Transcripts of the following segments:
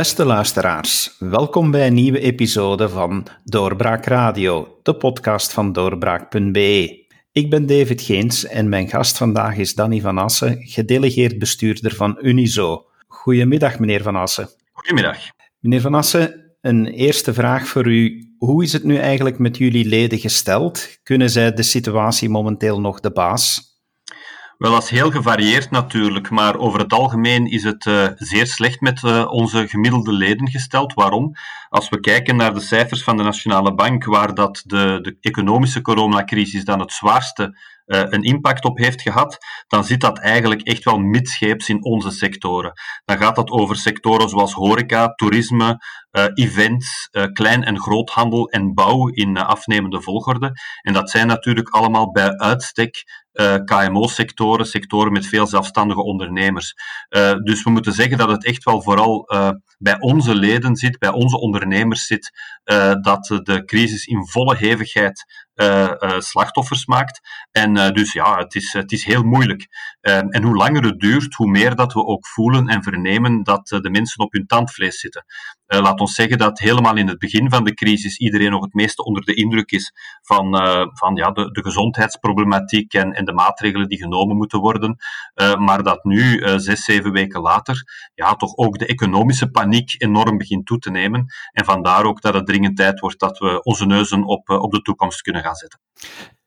Beste luisteraars, welkom bij een nieuwe episode van Doorbraak Radio, de podcast van doorbraak.be. Ik ben David Geens en mijn gast vandaag is Danny van Assen, gedelegeerd bestuurder van Unizo. Goedemiddag, meneer Van Assen. Goedemiddag. Meneer Van Assen, een eerste vraag voor u. Hoe is het nu eigenlijk met jullie leden gesteld? Kunnen zij de situatie momenteel nog de baas? Wel, dat is heel gevarieerd natuurlijk, maar over het algemeen is het uh, zeer slecht met uh, onze gemiddelde leden gesteld. Waarom? Als we kijken naar de cijfers van de Nationale Bank, waar dat de, de economische coronacrisis dan het zwaarste uh, een impact op heeft gehad, dan zit dat eigenlijk echt wel midscheeps in onze sectoren. Dan gaat dat over sectoren zoals horeca, toerisme, events, klein- en groothandel en bouw in afnemende volgorde. En dat zijn natuurlijk allemaal bij uitstek uh, KMO-sectoren, sectoren met veel zelfstandige ondernemers. Uh, dus we moeten zeggen dat het echt wel vooral uh, bij onze leden zit, bij onze ondernemers zit, dat de crisis in volle hevigheid slachtoffers maakt. En dus ja, het is, het is heel moeilijk. En hoe langer het duurt, hoe meer dat we ook voelen en vernemen dat de mensen op hun tandvlees zitten. Uh, laat ons zeggen dat helemaal in het begin van de crisis iedereen nog het meeste onder de indruk is van, uh, van ja, de, de gezondheidsproblematiek en, en de maatregelen die genomen moeten worden. Maar dat nu, zes, zeven weken later, ja, toch ook de economische paniek enorm begint toe te nemen. En vandaar ook dat het dringend tijd wordt dat we onze neuzen op, op de toekomst kunnen gaan zetten.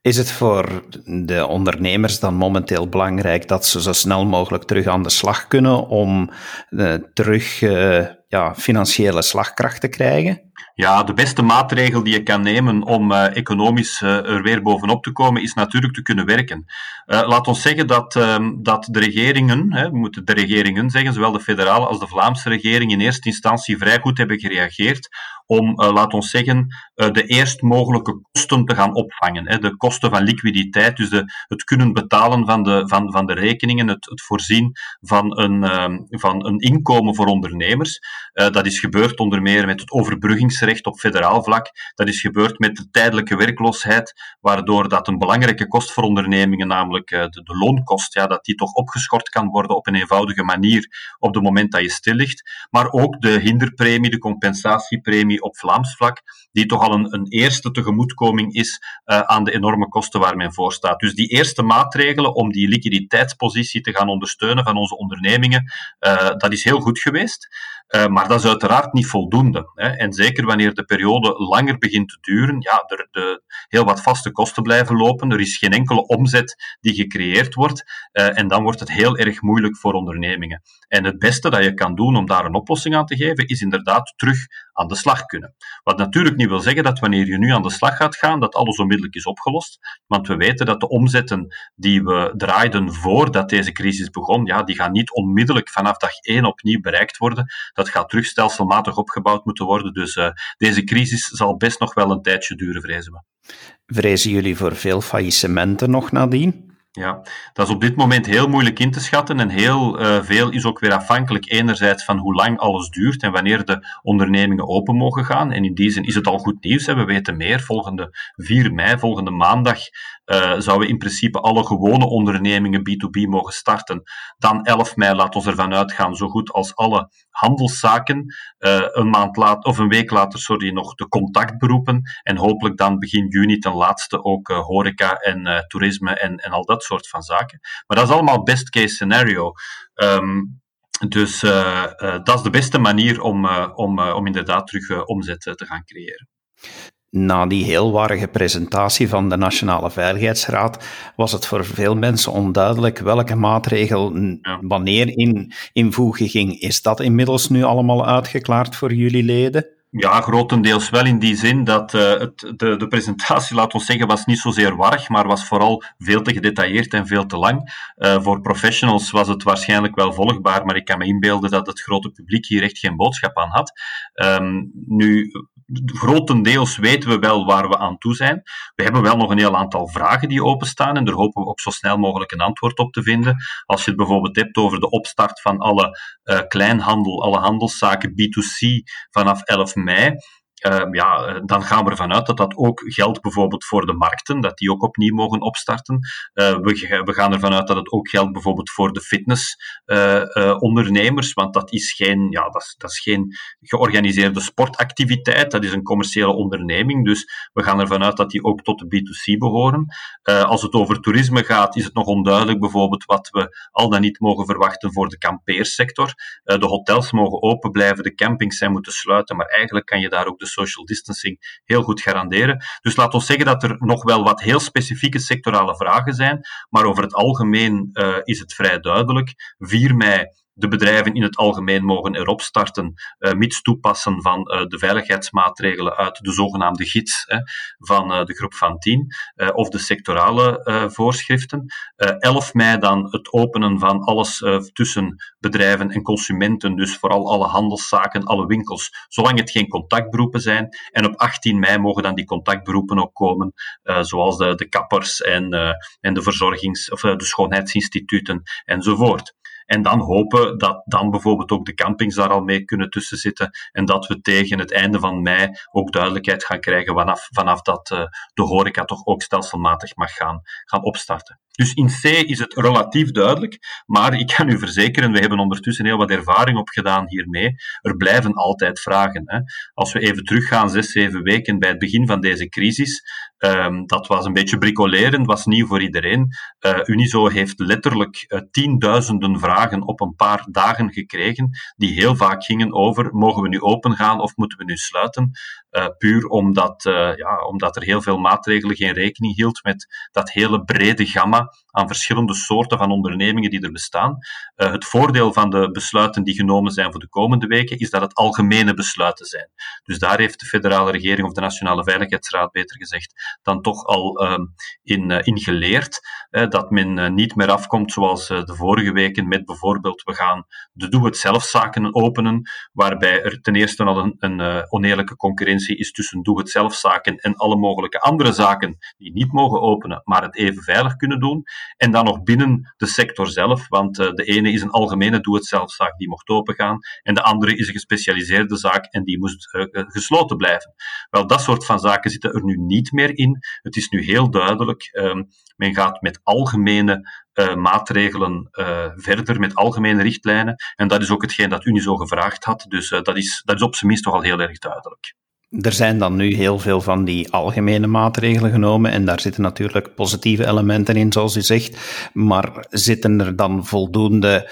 Is het voor de ondernemers dan momenteel belangrijk dat ze zo snel mogelijk terug aan de slag kunnen om uh, terug uh, ja, financiële slagkracht te krijgen? Ja, de beste maatregel die je kan nemen om uh, economisch uh, er weer bovenop te komen, is natuurlijk te kunnen werken. Uh, laat ons zeggen dat, uh, dat de regeringen, hè, we moeten de regeringen zeggen, zowel de federale als de Vlaamse regering, in eerste instantie vrij goed hebben gereageerd om, laat ons zeggen, de eerst mogelijke kosten te gaan opvangen. Hè. De kosten van liquiditeit, dus de, het kunnen betalen van de, van, van de rekeningen, het, het voorzien van een, uh, van een inkomen voor ondernemers. Uh, dat is gebeurd onder meer met het overbruggingsrecht op federaal vlak. Dat is gebeurd met de tijdelijke werkloosheid, waardoor dat een belangrijke kost voor ondernemingen, namelijk uh, de, loonkost, ja, dat die toch opgeschort kan worden op een eenvoudige manier op het moment dat je stil ligt. Maar ook de hinderpremie, de compensatiepremie op Vlaams vlak, die toch al een, een eerste tegemoetkoming is uh, aan de enorme kosten waar men voor staat. Dus die eerste maatregelen om die liquiditeitspositie te gaan ondersteunen van onze ondernemingen, dat is heel goed geweest. Uh, maar dat is uiteraard niet voldoende. Hè. En zeker wanneer de periode langer begint te duren, ja, er de, heel wat vaste kosten blijven lopen, er is geen enkele omzet die gecreëerd wordt, uh, en dan wordt het heel erg moeilijk voor ondernemingen. En het beste dat je kan doen om daar een oplossing aan te geven, is inderdaad terug aan de slag kunnen. Wat natuurlijk niet wil zeggen dat wanneer je nu aan de slag gaat gaan, dat alles onmiddellijk is opgelost. Want we weten dat de omzetten die we draaiden voordat deze crisis begon, ja, die gaan niet onmiddellijk vanaf dag één opnieuw bereikt worden. Dat gaat terug stelselmatig opgebouwd moeten worden. Dus uh, deze crisis zal best nog wel een tijdje duren, vrezen we. Vrezen jullie voor veel faillissementen nog nadien? Ja, dat is op dit moment heel moeilijk in te schatten en heel uh, veel is ook weer afhankelijk enerzijds van hoe lang alles duurt en wanneer de ondernemingen open mogen gaan. En in die zin is het al goed nieuws, we weten meer. Volgende 4 mei, volgende maandag, uh, zouden in principe alle gewone ondernemingen B2B mogen starten. Dan 11 mei, laat ons ervan uitgaan, zo goed als alle handelszaken. Uh, een maand later, of een week later, sorry, nog de contactberoepen. En hopelijk dan begin juni ten laatste ook horeca en toerisme en, en al dat soort van zaken. Maar dat is allemaal best case scenario. Um, dus dat is de beste manier om, om, om inderdaad terug omzet te gaan creëren. Na die heel warrige presentatie van de Nationale Veiligheidsraad was het voor veel mensen onduidelijk welke maatregel ja. wanneer in invoegen ging. Is dat inmiddels nu allemaal uitgeklaard voor jullie leden? Ja, grotendeels wel in die zin dat uh, het, de, de presentatie, laat ons zeggen, was niet zozeer warrig, maar was vooral veel te gedetailleerd en veel te lang. Uh, voor professionals was het waarschijnlijk wel volgbaar, maar ik kan me inbeelden dat het grote publiek hier echt geen boodschap aan had. Um, nu, grotendeels weten we wel waar we aan toe zijn. We hebben wel nog een heel aantal vragen die openstaan en daar hopen we ook zo snel mogelijk een antwoord op te vinden. Als je het bijvoorbeeld hebt over de opstart van alle uh, kleinhandel, alle handelszaken B2C vanaf 11 mei. Ehm, ja, dan gaan we ervan uit dat dat ook geldt bijvoorbeeld voor de markten, dat die ook opnieuw mogen opstarten. we, we gaan ervan uit dat het ook geldt bijvoorbeeld voor de fitnessondernemers, want dat is, geen, ja, dat, dat is geen georganiseerde sportactiviteit, dat is een commerciële onderneming. Dus we gaan ervan uit dat die ook tot de B2C behoren. als het over toerisme gaat, is het nog onduidelijk bijvoorbeeld wat we al dan niet mogen verwachten voor de kampeersector. de hotels mogen open blijven, de campings zijn moeten sluiten, maar eigenlijk kan je daar ook de social distancing heel goed garanderen. Dus laat ons zeggen dat er nog wel wat heel specifieke sectorale vragen zijn, maar over het algemeen uh, is het vrij duidelijk. 4 mei de bedrijven in het algemeen mogen erop starten, uh, mits toepassen van uh, de veiligheidsmaatregelen uit de zogenaamde gids hè, van uh, de groep van 10 of de sectorale voorschriften. 11 mei dan het openen van alles tussen bedrijven en consumenten, dus vooral alle handelszaken, alle winkels, zolang het geen contactberoepen zijn. En op 18 mei mogen dan die contactberoepen ook komen, zoals de, de kappers en, en de verzorgings- of de schoonheidsinstituten enzovoort. En dan hopen dat dan bijvoorbeeld ook de campings daar al mee kunnen tussen zitten en dat we tegen het einde van mei ook duidelijkheid gaan krijgen vanaf, vanaf dat uh, de horeca toch ook stelselmatig mag gaan, gaan opstarten. Dus in C is het relatief duidelijk, maar ik kan u verzekeren, we hebben ondertussen heel wat ervaring opgedaan hiermee. Er blijven altijd vragen. Hè. Als we even teruggaan, zes, zeven weken bij het begin van deze crisis, um, dat was een beetje bricoleren, was nieuw voor iedereen. Uh, Unizo heeft letterlijk uh, tienduizenden vragen op een paar dagen gekregen, die heel vaak gingen over, mogen we nu open gaan of moeten we nu sluiten? Uh, puur omdat, ja, omdat er heel veel maatregelen geen rekening hield met dat hele brede gamma aan verschillende soorten van ondernemingen die er bestaan. Uh, het voordeel van de besluiten die genomen zijn voor de komende weken is dat het algemene besluiten zijn. Dus daar heeft de federale regering of de Nationale Veiligheidsraad, beter gezegd, dan toch al uh, in, uh, geleerd. dat men niet meer afkomt zoals de vorige weken met bijvoorbeeld we gaan de doe-het-zelf-zaken openen, waarbij er ten eerste al een, een oneerlijke concurrentie is tussen doe-het-zelf-zaken en alle mogelijke andere zaken die niet mogen openen, maar het even veilig kunnen doen. En dan nog binnen de sector zelf, want uh, de ene is een algemene doe-het-zelfzaak die mocht opengaan, en de andere is een gespecialiseerde zaak en die moest uh, gesloten blijven. Wel, dat soort van zaken zitten er nu niet meer in. Het is nu heel duidelijk, um, men gaat met algemene maatregelen verder met algemene richtlijnen. En dat is ook hetgeen dat Unizo gevraagd had. Dus dat, is, dat is op zijn minst toch al heel erg duidelijk. Er zijn dan nu heel veel van die algemene maatregelen genomen en daar zitten natuurlijk positieve elementen in, zoals u zegt. Maar zitten er dan voldoende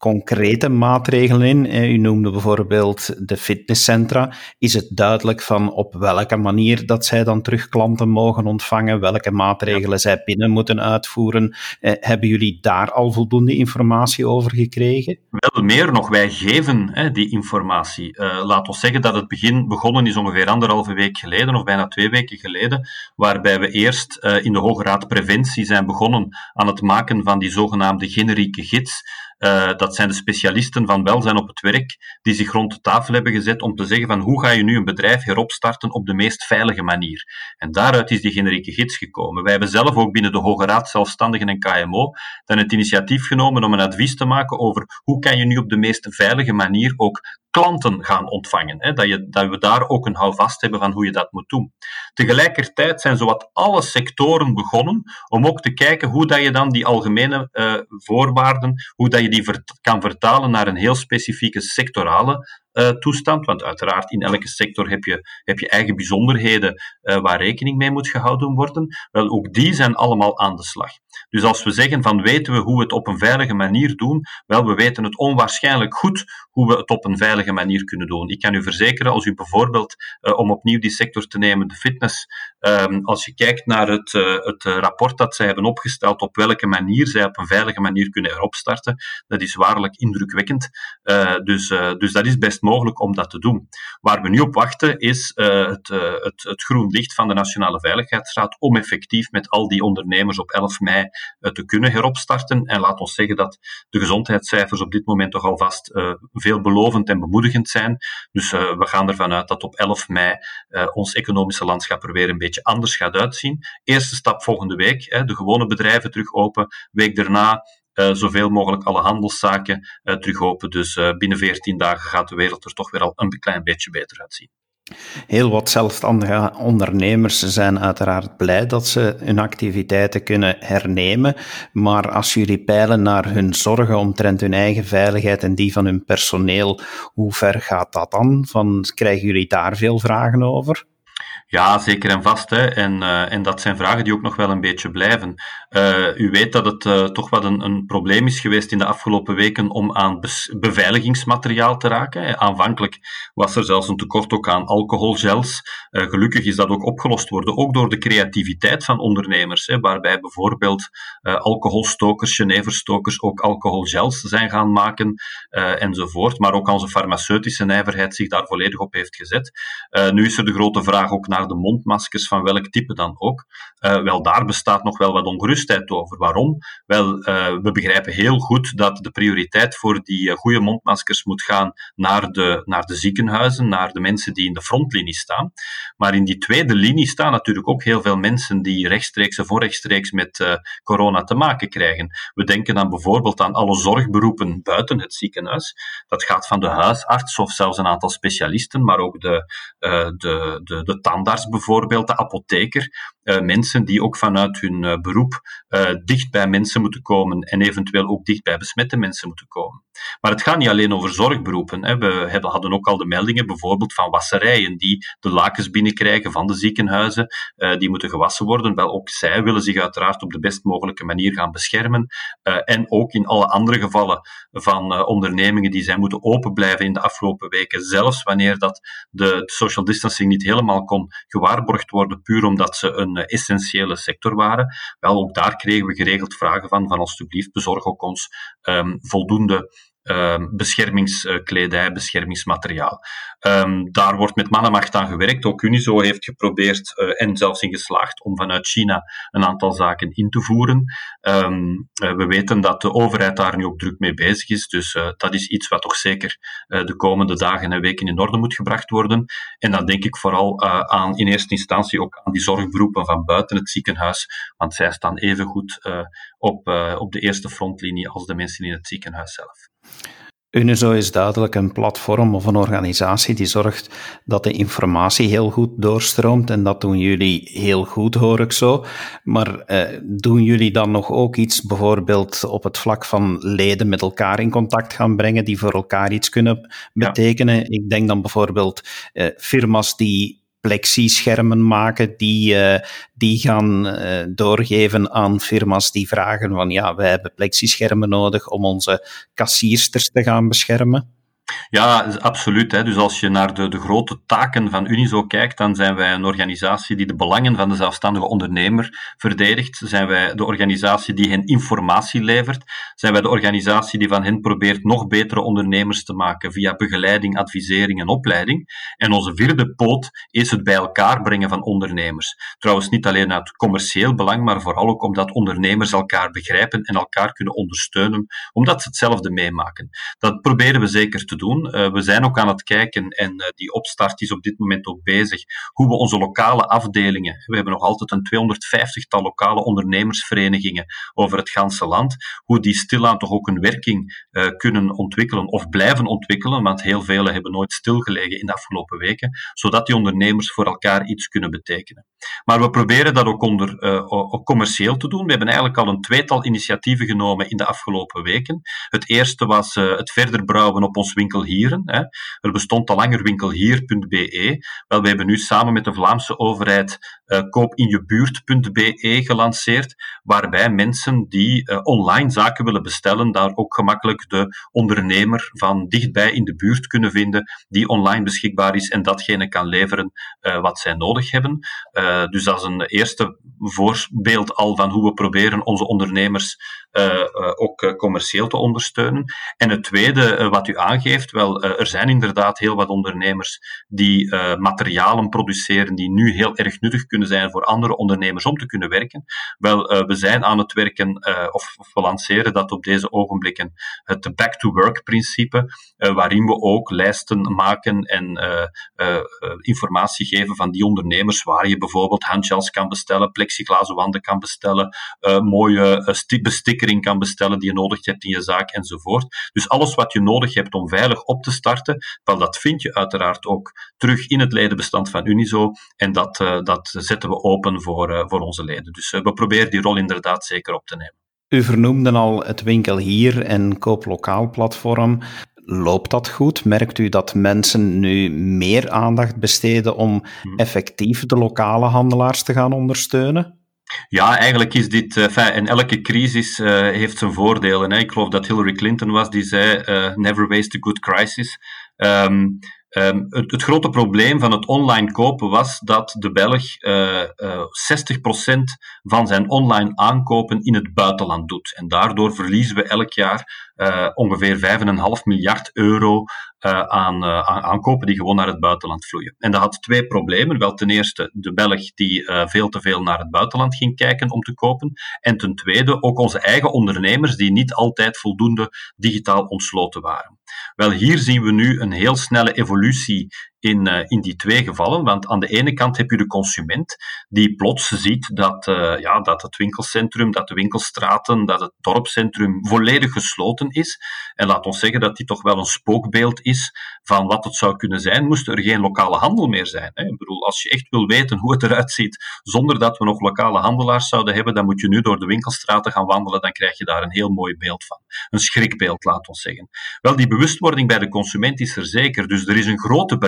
concrete maatregelen in. Eh, u noemde bijvoorbeeld de fitnesscentra. Is het duidelijk van op welke manier dat zij dan terug klanten mogen ontvangen, welke maatregelen zij binnen moeten uitvoeren? Eh, hebben jullie daar al voldoende informatie over gekregen? Wel meer nog, wij geven hè, die informatie. Uh, laat ons zeggen dat het begin begonnen is ongeveer anderhalve week geleden, of bijna twee weken geleden, waarbij we eerst uh, in de Hoge Raad Preventie zijn begonnen aan het maken van die zogenaamde generieke gids. Uh, dat zijn de specialisten van welzijn op het werk die zich rond de tafel hebben gezet om te zeggen van hoe ga je nu een bedrijf heropstarten op de meest veilige manier. En daaruit is die generieke gids gekomen. Wij hebben zelf ook binnen de Hoge Raad Zelfstandigen en KMO dan het initiatief genomen om een advies te maken over hoe kan je nu op de meest veilige manier ook klanten gaan ontvangen. Hè? Dat, je, dat we daar ook een houvast hebben van hoe je dat moet doen. Tegelijkertijd zijn zowat alle sectoren begonnen om ook te kijken hoe dat je dan die algemene uh, voorwaarden, hoe dat je die kan vertalen naar een heel specifieke sectorale toestand. Want uiteraard, in elke sector heb je, heb je eigen bijzonderheden uh, waar rekening mee moet gehouden worden. Wel, ook die zijn allemaal aan de slag. Dus als we zeggen van weten we hoe we het op een veilige manier doen, wel, we weten het onwaarschijnlijk goed hoe we het op een veilige manier kunnen doen. Ik kan u verzekeren, als u bijvoorbeeld, uh, om opnieuw die sector te nemen, de fitness, um, als je kijkt naar het, uh, het rapport dat zij hebben opgesteld, op welke manier zij op een veilige manier kunnen heropstarten, dat is waarlijk indrukwekkend. Uh, dus, dus dat is best mogelijk om dat te doen. Waar we nu op wachten is het, het, groen licht van de Nationale Veiligheidsraad om effectief met al die ondernemers op 11 mei te kunnen heropstarten. En laat ons zeggen dat de gezondheidscijfers op dit moment toch alvast veelbelovend en bemoedigend zijn. Dus we gaan ervan uit dat op 11 mei ons economische landschap er weer een beetje anders gaat uitzien. Eerste stap volgende week, hè, de gewone bedrijven terug open. Week daarna uh, zoveel mogelijk alle handelszaken uh, terug open. Dus uh, binnen 14 dagen gaat de wereld er toch weer al een klein beetje beter uitzien. Heel wat zelfstandige ondernemers zijn uiteraard blij dat ze hun activiteiten kunnen hernemen. Maar als jullie peilen naar hun zorgen omtrent hun eigen veiligheid en die van hun personeel, hoe ver gaat dat dan? Van, krijgen jullie daar veel vragen over? Ja, zeker en vast. Hè. En, uh, en dat zijn vragen die ook nog wel een beetje blijven. Uh, u weet dat het uh, toch wat een, een, probleem is geweest in de afgelopen weken om aan beveiligingsmateriaal te raken. Aanvankelijk was er zelfs een tekort ook aan alcoholgels. gelukkig is dat ook opgelost worden, ook door de creativiteit van ondernemers, hè, waarbij bijvoorbeeld alcoholstokers, Geneverstokers ook alcoholgels zijn gaan maken enzovoort. Maar ook onze farmaceutische nijverheid zich daar volledig op heeft gezet. nu is er de grote vraag ook naar de mondmaskers van welk type dan ook. Wel, daar bestaat nog wel wat over. Waarom? Wel, uh, we begrijpen heel goed dat de prioriteit voor die uh, goede mondmaskers moet gaan naar de, naar de ziekenhuizen, naar de mensen die in de frontlinie staan. Maar in die tweede linie staan natuurlijk ook heel veel mensen die rechtstreeks of onrechtstreeks met corona te maken krijgen. We denken dan bijvoorbeeld aan alle zorgberoepen buiten het ziekenhuis. Dat gaat van de huisarts of zelfs een aantal specialisten, maar ook de, de, de, de tandarts bijvoorbeeld, de apotheker, mensen die ook vanuit hun uh, beroep uh, dicht bij mensen moeten komen en eventueel ook dicht bij besmette mensen moeten komen. Maar het gaat niet alleen over zorgberoepen. Hè. We hadden ook al de meldingen bijvoorbeeld van wasserijen die de lakens binnenkrijgen van de ziekenhuizen, die moeten gewassen worden. Wel, ook zij willen zich uiteraard op de best mogelijke manier gaan beschermen. en ook in alle andere gevallen van ondernemingen die zijn moeten open blijven in de afgelopen weken, zelfs wanneer dat de social distancing niet helemaal kon gewaarborgd worden, puur omdat ze een eh, essentiële sector waren. Wel, ook daar kregen we geregeld vragen van, van alsjeblieft, bezorg ook ons um, voldoende uh, beschermingskledij, beschermingsmateriaal. Um, daar wordt met mannenmacht aan gewerkt. Ook Unizo heeft geprobeerd uh, en zelfs in geslaagd om vanuit China een aantal zaken in te voeren. Um, uh, we weten dat de overheid daar nu ook druk mee bezig is. Dus uh, dat is iets wat toch zeker de komende dagen en weken in orde moet gebracht worden. En dan denk ik vooral aan in eerste instantie ook aan die zorgberoepen van buiten het ziekenhuis. Want zij staan even goed op, op de eerste frontlinie als de mensen in het ziekenhuis zelf. UNIZO is duidelijk een platform of een organisatie die zorgt dat de informatie heel goed doorstroomt en dat doen jullie heel goed, hoor ik zo. Maar eh, doen jullie dan nog ook iets, bijvoorbeeld op het vlak van leden met elkaar in contact gaan brengen, die voor elkaar iets kunnen betekenen? Ik denk dan bijvoorbeeld eh, firma's die plexischermen maken die, uh, die gaan uh, doorgeven aan firma's die vragen van ja, wij hebben plexischermen nodig om onze kassiersters te gaan beschermen? Ja, absoluut. Hè. Dus als je naar de, de grote taken van Unizo kijkt, dan zijn wij een organisatie die de belangen van de zelfstandige ondernemer verdedigt. Zijn wij de organisatie die hen informatie levert. Zijn wij de organisatie die van hen probeert nog betere ondernemers te maken via begeleiding, advisering en opleiding. En onze vierde poot is het bij elkaar brengen van ondernemers. Trouwens, niet alleen uit commercieel belang, maar vooral ook omdat ondernemers elkaar begrijpen en elkaar kunnen ondersteunen, omdat ze hetzelfde meemaken. Dat proberen we zeker te doen. Uh, we zijn ook aan het kijken, en uh, die opstart is op dit moment ook bezig, hoe we onze lokale afdelingen, we hebben nog altijd een 250-tal lokale ondernemersverenigingen over het ganse land, hoe die stilaan toch ook een werking uh, kunnen ontwikkelen of blijven ontwikkelen, want heel vele hebben nooit stilgelegen in de afgelopen weken, zodat die ondernemers voor elkaar iets kunnen betekenen. Maar we proberen dat ook, onder, ook commercieel te doen. We hebben eigenlijk al een tweetal initiatieven genomen in de afgelopen weken. Het eerste was het verder brouwen op ons winkel winkelhieren. Hè. Er bestond al langer winkelhier.be. Wel, we hebben nu samen met de Vlaamse overheid koopinjebuurt.be gelanceerd, waarbij mensen die uh, online zaken willen bestellen, daar ook gemakkelijk de ondernemer van dichtbij in de buurt kunnen vinden, die online beschikbaar is en datgene kan leveren uh, wat zij nodig hebben. dus dat is een eerste voorbeeld al van hoe we proberen onze ondernemers ook commercieel te ondersteunen. En het tweede wat u aangeeft, wel, er zijn inderdaad heel wat ondernemers die materialen produceren die nu heel erg nuttig kunnen zijn voor andere ondernemers om te kunnen werken. Wel, we zijn aan het werken, of, of, we lanceren dat op deze ogenblikken, het back-to-work-principe, waarin we ook lijsten maken en informatie geven van die ondernemers, waar je bijvoorbeeld handgels kan bestellen, plexiglazen wanden kan bestellen, mooie bestikkering kan bestellen die je nodig hebt in je zaak enzovoort. Dus alles wat je nodig hebt om veilig op te starten, wel, dat vind je uiteraard ook terug in het ledenbestand van Unizo en dat, uh, dat zetten we open voor, uh, voor onze leden. Dus uh, we proberen die rol inderdaad zeker op te nemen. U vernoemde al het winkel hier en kooplokaal platform. Loopt dat goed? Merkt u dat mensen nu meer aandacht besteden om hmm. effectief de lokale handelaars te gaan ondersteunen? Ja, eigenlijk is dit, en elke crisis uh, heeft zijn voordelen. Hè. Ik geloof dat Hillary Clinton was die zei: uh, never waste a good crisis. Um, um, het, grote probleem van het online kopen was dat de Belg 60% van zijn online aankopen in het buitenland doet. En daardoor verliezen we elk jaar ongeveer 5,5 miljard euro uh, aan, uh, aankopen die gewoon naar het buitenland vloeien. En dat had twee problemen. Wel ten eerste de Belg die uh, veel te veel naar het buitenland ging kijken om te kopen. En ten tweede ook onze eigen ondernemers die niet altijd voldoende digitaal ontsloten waren. Wel, hier zien we nu een heel snelle evolutie in, uh, in die twee gevallen. Want aan de ene kant heb je de consument die plots ziet dat, uh, ja, dat het winkelcentrum, dat de winkelstraten, dat het dorpscentrum volledig gesloten is. En laat ons zeggen dat die toch wel een spookbeeld is van wat het zou kunnen zijn, moest er geen lokale handel meer zijn. Hè. Ik bedoel, als je echt wil weten hoe het eruit ziet zonder dat we nog lokale handelaars zouden hebben, dan moet je nu door de winkelstraten gaan wandelen, dan krijg je daar een heel mooi beeld van. Een schrikbeeld, laat ons zeggen. Wel, die bewustwording bij de consument is er zeker. Dus er is een grote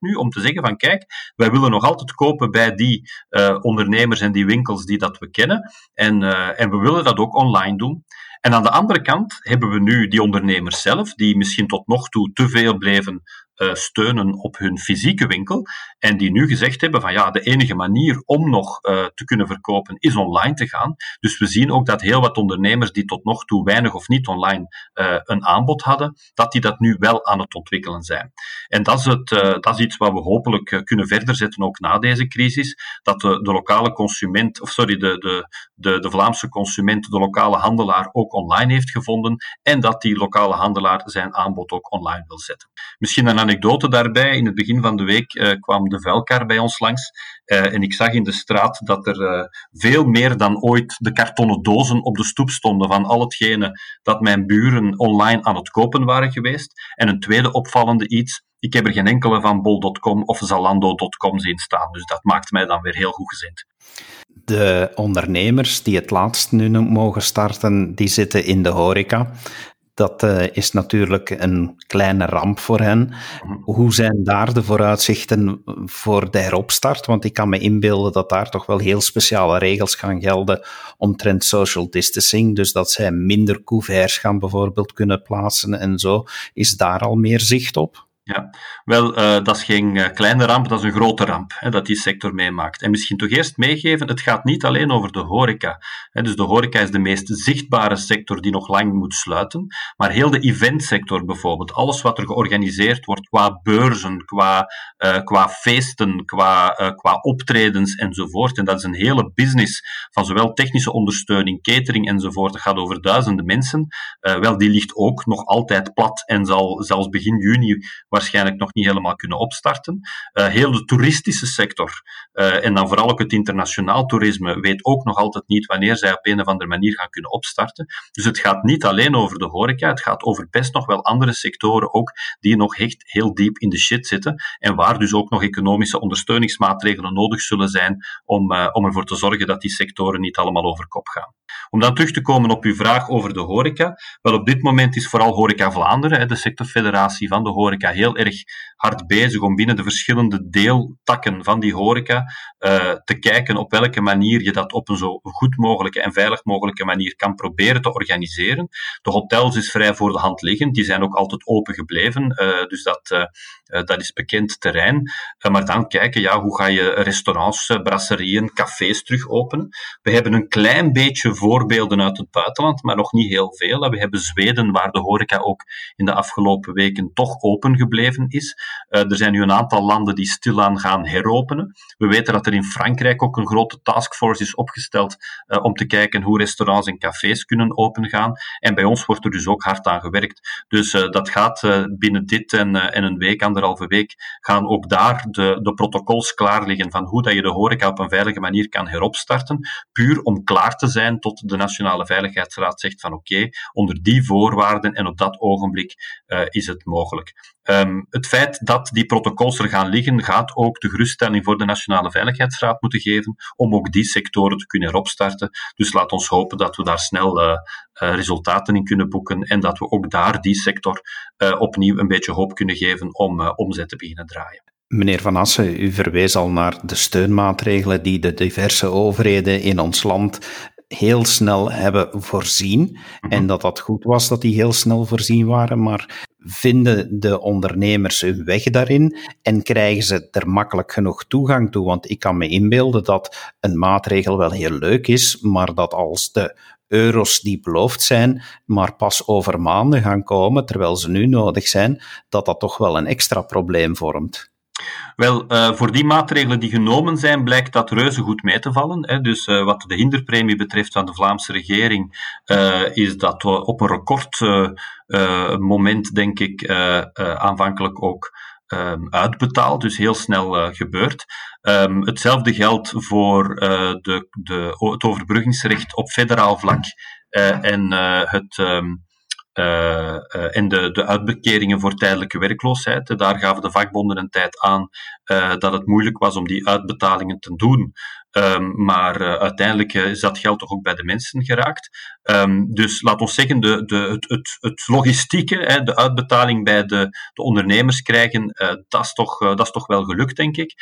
nu om te zeggen van kijk, wij willen nog altijd kopen bij die uh, ondernemers en die winkels die dat we kennen. En, uh, en we willen dat ook online doen. En aan de andere kant hebben we nu die ondernemers zelf, die misschien tot nog toe te veel bleven steunen op hun fysieke winkel. En die nu gezegd hebben van ja, de enige manier om nog uh, te kunnen verkopen is online te gaan. Dus we zien ook dat heel wat ondernemers die tot nog toe weinig of niet online uh, een aanbod hadden, dat die dat nu wel aan het ontwikkelen zijn. En dat is, het, dat is iets wat we hopelijk kunnen verder zetten ook na deze crisis. Dat de, de lokale consument, of sorry, de, de, de Vlaamse consument, de lokale handelaar ook online heeft gevonden. En dat die lokale handelaar zijn aanbod ook online wil zetten. Misschien een anekdote daarbij. In het begin van de week uh, kwam de vuilkar bij ons langs. Uh, en ik zag in de straat dat er uh, veel meer dan ooit de kartonnen dozen op de stoep stonden van al hetgene dat mijn buren online aan het kopen waren geweest. En een tweede opvallende iets. Ik heb er geen enkele van bol.com of zalando.com zien staan. Dus dat maakt mij dan weer heel goed gezind. De ondernemers die het laatst nu mogen starten, die zitten in de horeca. Dat uh, is natuurlijk een kleine ramp voor hen. Hoe zijn daar de vooruitzichten voor de heropstart? Want ik kan me inbeelden dat daar toch wel heel speciale regels gaan gelden omtrent social distancing. Dus dat zij minder couverts gaan bijvoorbeeld kunnen plaatsen en zo. Is daar al meer zicht op? Ja, wel, uh, dat is geen uh, kleine ramp, dat is een grote ramp hè, dat die sector meemaakt. En misschien toch eerst meegeven, het gaat niet alleen over de horeca. Hè, dus de horeca is de meest zichtbare sector die nog lang moet sluiten, maar heel de eventsector bijvoorbeeld, alles wat er georganiseerd wordt qua beurzen, qua, uh, qua feesten, qua, qua optredens enzovoort. En dat is een hele business van zowel technische ondersteuning, catering enzovoort. Dat gaat over duizenden mensen. wel, die ligt ook nog altijd plat en zal zelfs begin juni waarschijnlijk nog niet helemaal kunnen opstarten. Uh, heel de toeristische sector, uh, en dan vooral ook het internationaal toerisme, weet ook nog altijd niet wanneer zij op een of andere manier gaan kunnen opstarten. Dus het gaat niet alleen over de horeca, het gaat over best nog wel andere sectoren ook, die nog echt heel diep in de shit zitten en waar dus ook nog economische ondersteuningsmaatregelen nodig zullen zijn om, uh, om ervoor te zorgen dat die sectoren niet allemaal over kop gaan. Om dan terug te komen op uw vraag over de horeca. Wel, op dit moment is vooral Horeca Vlaanderen, de sectorfederatie van de horeca, heel erg hard bezig om binnen de verschillende deeltakken van die horeca uh, te kijken op welke manier je dat op een zo goed mogelijke en veilig mogelijke manier kan proberen te organiseren. De hotels is vrij voor de hand liggend, die zijn ook altijd open gebleven, uh, dus dat, uh, dat is bekend terrein. maar dan kijken, ja, hoe ga je restaurants, brasserieën, cafés terug openen? We hebben een klein beetje voorbeelden uit het buitenland, maar nog niet heel veel. We hebben Zweden, waar de horeca ook in de afgelopen weken toch open is. er zijn nu een aantal landen die stilaan gaan heropenen. We weten dat er in Frankrijk ook een grote taskforce is opgesteld om te kijken hoe restaurants en cafés kunnen opengaan. En bij ons wordt er dus ook hard aan gewerkt. Dus dat gaat binnen dit en, en een week, anderhalve week, gaan ook daar de, de protocols klaar liggen van hoe dat je de horeca op een veilige manier kan heropstarten, puur om klaar te zijn tot de Nationale Veiligheidsraad zegt van oké, onder die voorwaarden en op dat ogenblik is het mogelijk. Um, het feit dat die protocols er gaan liggen, gaat ook de geruststelling voor de Nationale Veiligheidsraad moeten geven om ook die sectoren te kunnen heropstarten. Dus laat ons hopen dat we daar snel uh, uh, resultaten in kunnen boeken en dat we ook daar die sector opnieuw een beetje hoop kunnen geven om omzet te beginnen draaien. Meneer Van Assen, u verwees al naar de steunmaatregelen die de diverse overheden in ons land heel snel hebben voorzien. Mhm. En dat dat goed was dat die heel snel voorzien waren, maar vinden de ondernemers hun weg daarin en krijgen ze er makkelijk genoeg toegang toe? Want ik kan me inbeelden dat een maatregel wel heel leuk is, maar dat als de euro's die beloofd zijn, maar pas over maanden gaan komen, terwijl ze nu nodig zijn, dat dat toch wel een extra probleem vormt. Wel, uh, voor die maatregelen die genomen zijn, blijkt dat reuze goed mee te vallen. Hè. Dus uh, wat de hinderpremie betreft van de Vlaamse regering, uh, is dat op een record moment, denk ik, aanvankelijk ook um, uitbetaald, dus heel snel gebeurd. Um, hetzelfde geldt voor de, de, het overbruggingsrecht op federaal vlak en het. Uh, en de, de uitbekeringen voor tijdelijke werkloosheid. Daar gaven de vakbonden een tijd aan uh, dat het moeilijk was om die uitbetalingen te doen. Um, maar uh, uiteindelijk is dat geld toch ook bij de mensen geraakt. Um, dus laat ons zeggen, de, de, het, het, logistieke, hè, de uitbetaling bij de, de ondernemers krijgen, dat, is toch, dat is toch wel gelukt, denk ik.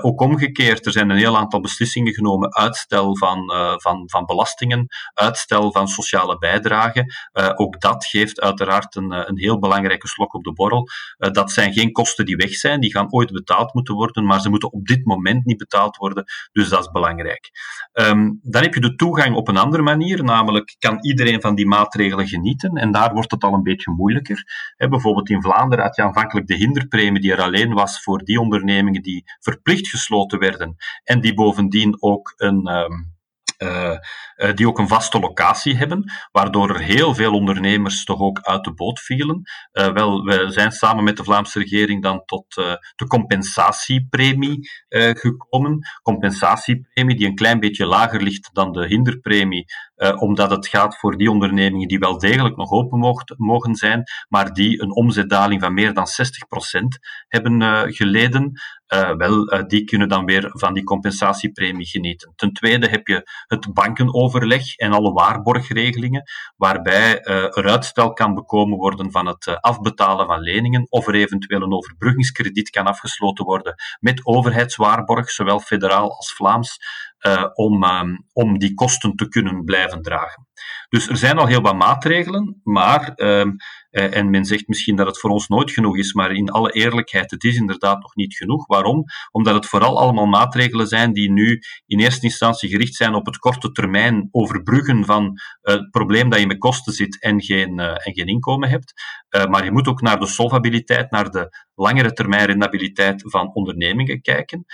ook omgekeerd, er zijn een heel aantal beslissingen genomen. Uitstel van, van, van belastingen, uitstel van sociale bijdragen. ook dat geeft uiteraard een, een heel belangrijke slok op de borrel. dat zijn geen kosten die weg zijn, die gaan ooit betaald moeten worden, maar ze moeten op dit moment niet betaald worden. Dus dat is belangrijk. Um, dan heb je de toegang op een andere manier, namelijk kan iedereen van die maatregelen genieten. En daar wordt het al een beetje moeilijker. Bijvoorbeeld in Vlaanderen had je aanvankelijk de hinderpremie die er alleen was voor die ondernemingen die verplicht gesloten werden en die bovendien ook een. Um, uh, uh, die ook een vaste locatie hebben, waardoor er heel veel ondernemers toch ook uit de boot vielen. Uh, wel, we zijn samen met de Vlaamse regering dan tot de compensatiepremie gekomen. Compensatiepremie die een klein beetje lager ligt dan de hinderpremie, omdat het gaat voor die ondernemingen die wel degelijk nog open mocht, mogen zijn, maar die een omzetdaling van meer dan 60% hebben geleden. Uh, wel, die kunnen dan weer van die compensatiepremie genieten. Ten tweede heb je het bankenoverleg en alle waarborgregelingen, waarbij uh, er uitstel kan bekomen worden van het afbetalen van leningen, of er eventueel een overbruggingskrediet kan afgesloten worden met overheidswaarborg, zowel federaal als Vlaams, om, um, om die kosten te kunnen blijven dragen. Dus er zijn al heel wat maatregelen, maar ehm, eh, en men zegt misschien dat het voor ons nooit genoeg is, maar in alle eerlijkheid, het is inderdaad nog niet genoeg. Waarom? Omdat het vooral allemaal maatregelen zijn die nu in eerste instantie gericht zijn op het korte termijn overbruggen van eh, het probleem dat je met kosten zit en geen, uh, en geen inkomen hebt. Maar je moet ook naar de solvabiliteit, naar de langere termijn rendabiliteit van ondernemingen kijken.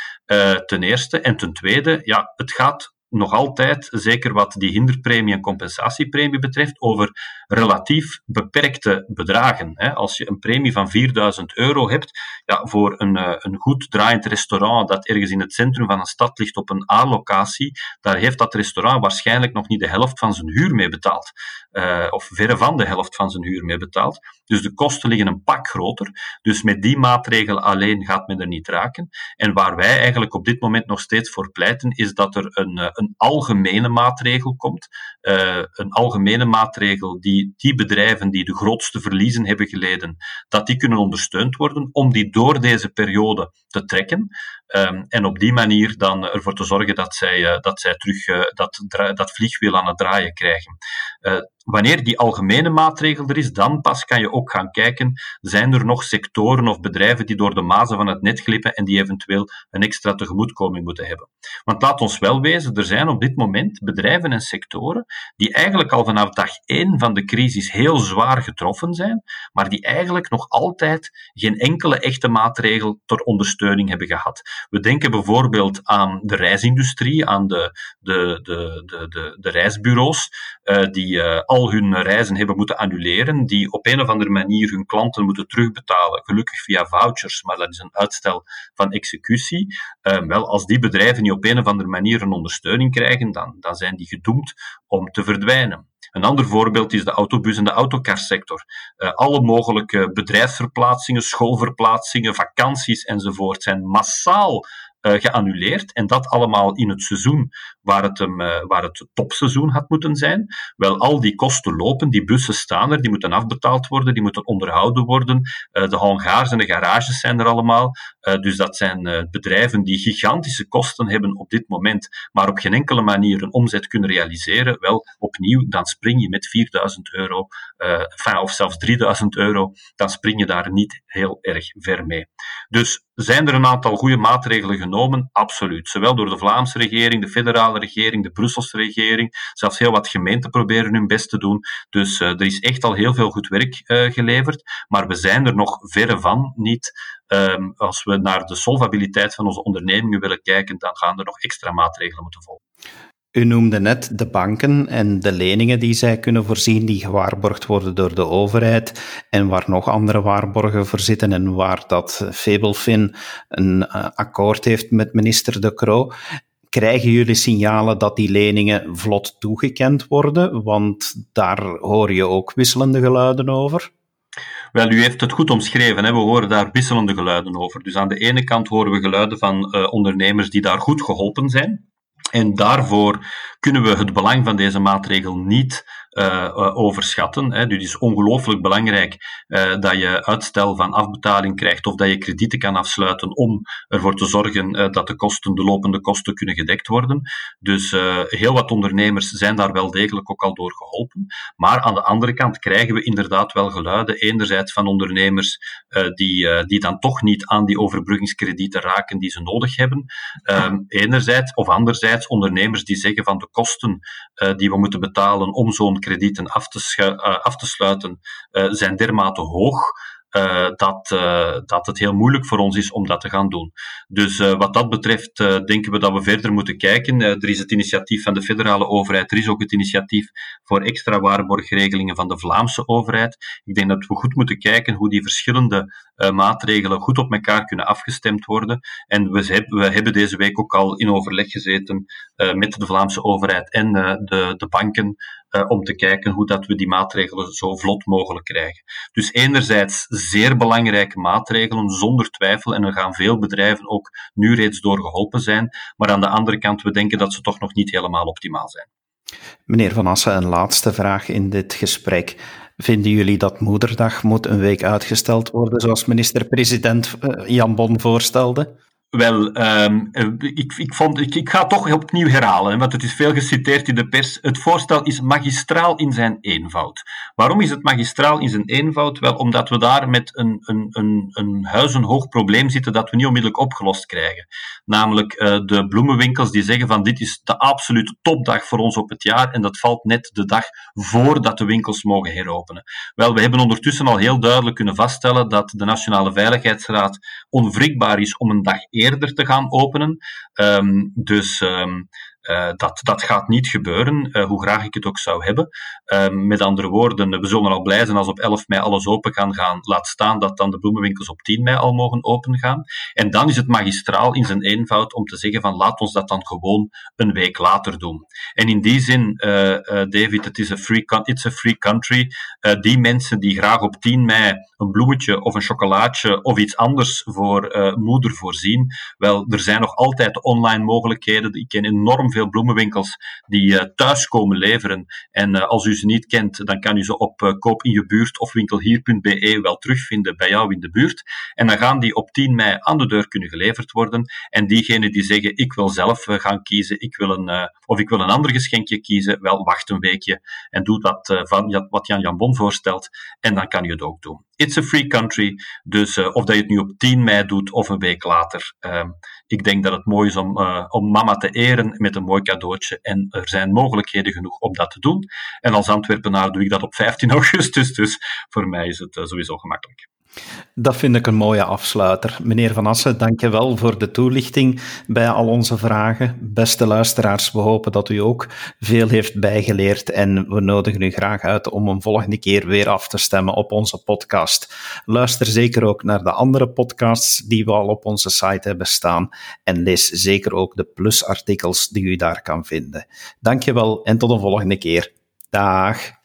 ten eerste. En ten tweede, ja, het gaat nog altijd, zeker wat die hinderpremie en compensatiepremie betreft, over relatief beperkte bedragen. Als je een premie van 4000 euro hebt, ja, voor een, eh, een goed draaiend restaurant dat ergens in het centrum van een stad ligt op een A-locatie, daar heeft dat restaurant waarschijnlijk nog niet de helft van zijn huur mee betaald. Uh, of verre van de helft van zijn huur mee betaald. Dus de kosten liggen een pak groter. Dus met die maatregelen alleen gaat men er niet raken. En waar wij eigenlijk op dit moment nog steeds voor pleiten, is dat er een, eh, een algemene maatregel komt. Uh, een algemene maatregel die die bedrijven die de grootste verliezen hebben geleden, dat die kunnen ondersteund worden om die door deze periode te trekken. Um, en op die manier dan ervoor te zorgen dat zij, uh, dat zij terug uh, dat, dat vliegwiel aan het draaien krijgen. Wanneer die algemene maatregel er is, dan pas kan je ook gaan kijken, zijn er nog sectoren of bedrijven die door de mazen van het net glippen en die eventueel een extra tegemoetkoming moeten hebben. Want laat ons wel wezen, er zijn op dit moment bedrijven en sectoren die eigenlijk al vanaf dag één van de crisis heel zwaar getroffen zijn, maar die eigenlijk nog altijd geen enkele echte maatregel ter ondersteuning hebben gehad. We denken bijvoorbeeld aan de reisindustrie, aan de, de, de, de, de, de reisbureaus, uh, die uh, al hun reizen hebben moeten annuleren, die op een of andere manier hun klanten moeten terugbetalen, gelukkig via vouchers, maar dat is een uitstel van executie. Uh, wel, als die bedrijven niet op een of andere manier een ondersteuning krijgen, dan, dan zijn die gedoemd om te verdwijnen. Een ander voorbeeld is de autobus- en de autocarsector. Uh, alle mogelijke bedrijfsverplaatsingen, schoolverplaatsingen, vakanties enzovoort zijn massaal geannuleerd. En dat allemaal in het seizoen waar het, um, uh, waar het topseizoen had moeten zijn. Wel, al die kosten lopen, die bussen staan er, die moeten afbetaald worden, die moeten onderhouden worden. Uh, de hangars en de garages zijn er allemaal. dus dat zijn bedrijven die gigantische kosten hebben op dit moment, maar op geen enkele manier een omzet kunnen realiseren. Wel, opnieuw, dan spring je met 4000 euro, of zelfs 3000 euro, dan spring je daar niet heel erg ver mee. Dus zijn er een aantal goede maatregelen genomen? Absoluut. Zowel door de Vlaamse regering, de federale regering, de Brusselse regering. Zelfs heel wat gemeenten proberen hun best te doen. Dus uh, er is echt al heel veel goed werk uh, geleverd. Maar we zijn er nog verre van niet. Um, als we naar de solvabiliteit van onze ondernemingen willen kijken, dan gaan er nog extra maatregelen moeten volgen. U noemde net de banken en de leningen die zij kunnen voorzien, die gewaarborgd worden door de overheid en waar nog andere waarborgen voor zitten en waar dat Fabelfin een uh, akkoord heeft met minister De Croo. Krijgen jullie signalen dat die leningen vlot toegekend worden? Want daar hoor je ook wisselende geluiden over. Wel, u heeft het goed omschreven. Hè? We horen daar wisselende geluiden over. Dus aan de ene kant horen we geluiden van uh, ondernemers die daar goed geholpen zijn. En daarvoor kunnen we het belang van deze maatregel niet overschatten. Hè. Dus het is ongelooflijk belangrijk uh, dat je uitstel van afbetaling krijgt of dat je kredieten kan afsluiten om ervoor te zorgen dat de kosten, de lopende kosten kunnen gedekt worden. Dus heel wat ondernemers zijn daar wel degelijk ook al door geholpen. Maar aan de andere kant krijgen we inderdaad wel geluiden, enerzijds van ondernemers die, die dan toch niet aan die overbruggingskredieten raken die ze nodig hebben. Ehm, enerzijds of anderzijds ondernemers die zeggen van de kosten die we moeten betalen om zo'n kredieten af te, uh, af te sluiten uh, zijn dermate hoog uh, dat, dat het heel moeilijk voor ons is om dat te gaan doen. Dus wat dat betreft denken we dat we verder moeten kijken. er is het initiatief van de federale overheid, er is ook het initiatief voor extra waarborgregelingen van de Vlaamse overheid. Ik denk dat we goed moeten kijken hoe die verschillende maatregelen goed op elkaar kunnen afgestemd worden. En we, hebben, we hebben deze week ook al in overleg gezeten met de Vlaamse overheid en de, de banken om te kijken hoe dat we die maatregelen zo vlot mogelijk krijgen. Dus enerzijds zeer belangrijke maatregelen, zonder twijfel. En er gaan veel bedrijven ook nu reeds door geholpen zijn. Maar aan de andere kant, we denken dat ze toch nog niet helemaal optimaal zijn. Meneer Van Assen, een laatste vraag in dit gesprek. Vinden jullie dat Moederdag moet een week uitgesteld worden, zoals minister-president eh, Jan Bon voorstelde? Wel, um, ik, ik, vond, ik, ik ga het toch opnieuw herhalen, want het is veel geciteerd in de pers. Het voorstel is magistraal in zijn eenvoud. Waarom is het magistraal in zijn eenvoud? Wel, omdat we daar met een, een, een, een huizenhoog probleem zitten dat we niet onmiddellijk opgelost krijgen. Namelijk uh, de bloemenwinkels die zeggen van dit is de absolute topdag voor ons op het jaar en dat valt net de dag voordat de winkels mogen heropenen. Wel, we hebben ondertussen al heel duidelijk kunnen vaststellen dat de Nationale Veiligheidsraad onwrikbaar is om een dag eerder te gaan openen. Um, dus um, uh, dat, dat gaat niet gebeuren, uh, hoe graag ik het ook zou hebben. Uh, met andere woorden, we zullen al blij zijn als op 11 mei alles open kan gaan. Laat staan dat dan de bloemenwinkels op 10 mei al mogen open gaan. En dan is het magistraal in zijn eenvoud om te zeggen van laat ons dat dan gewoon een week later doen. En in die zin, David, het is a free, it's a free country. die mensen die graag op 10 mei een bloemetje of een chocolaatje of iets anders voor moeder voorzien, wel, er zijn nog altijd online mogelijkheden. Ik ken enorm veel bloemenwinkels die thuis komen leveren. En als u ze niet kent, dan kan u ze op koop in je buurt of winkelhier.be wel terugvinden bij jou in de buurt. En dan gaan die op 10 mei aan de deur kunnen geleverd worden. En diegenen die zeggen, ik wil zelf gaan kiezen, ik wil een, of ik wil een ander geschenkje kiezen, wel wacht een weekje en doe dat van wat Jan Jan Bon voorstelt. En dan kan je het ook doen. It's a free country, dus of dat je het nu op 10 mei doet of een week later. Ehm, ik denk dat het mooi is om, uh, om mama te eren met een mooi cadeautje. En er zijn mogelijkheden genoeg om dat te doen. En als Antwerpenaar doe ik dat op 15 augustus, dus voor mij is het uh, sowieso gemakkelijk. Dat vind ik een mooie afsluiter. Meneer Van Assen, dank je wel voor de toelichting bij al onze vragen. Beste luisteraars, we hopen dat u ook veel heeft bijgeleerd en we nodigen u graag uit om een volgende keer weer af te stemmen op onze podcast. Luister zeker ook naar de andere podcasts die we al op onze site hebben staan en lees zeker ook de plusartikels die u daar kan vinden. Dank je wel en tot een volgende keer. Dag.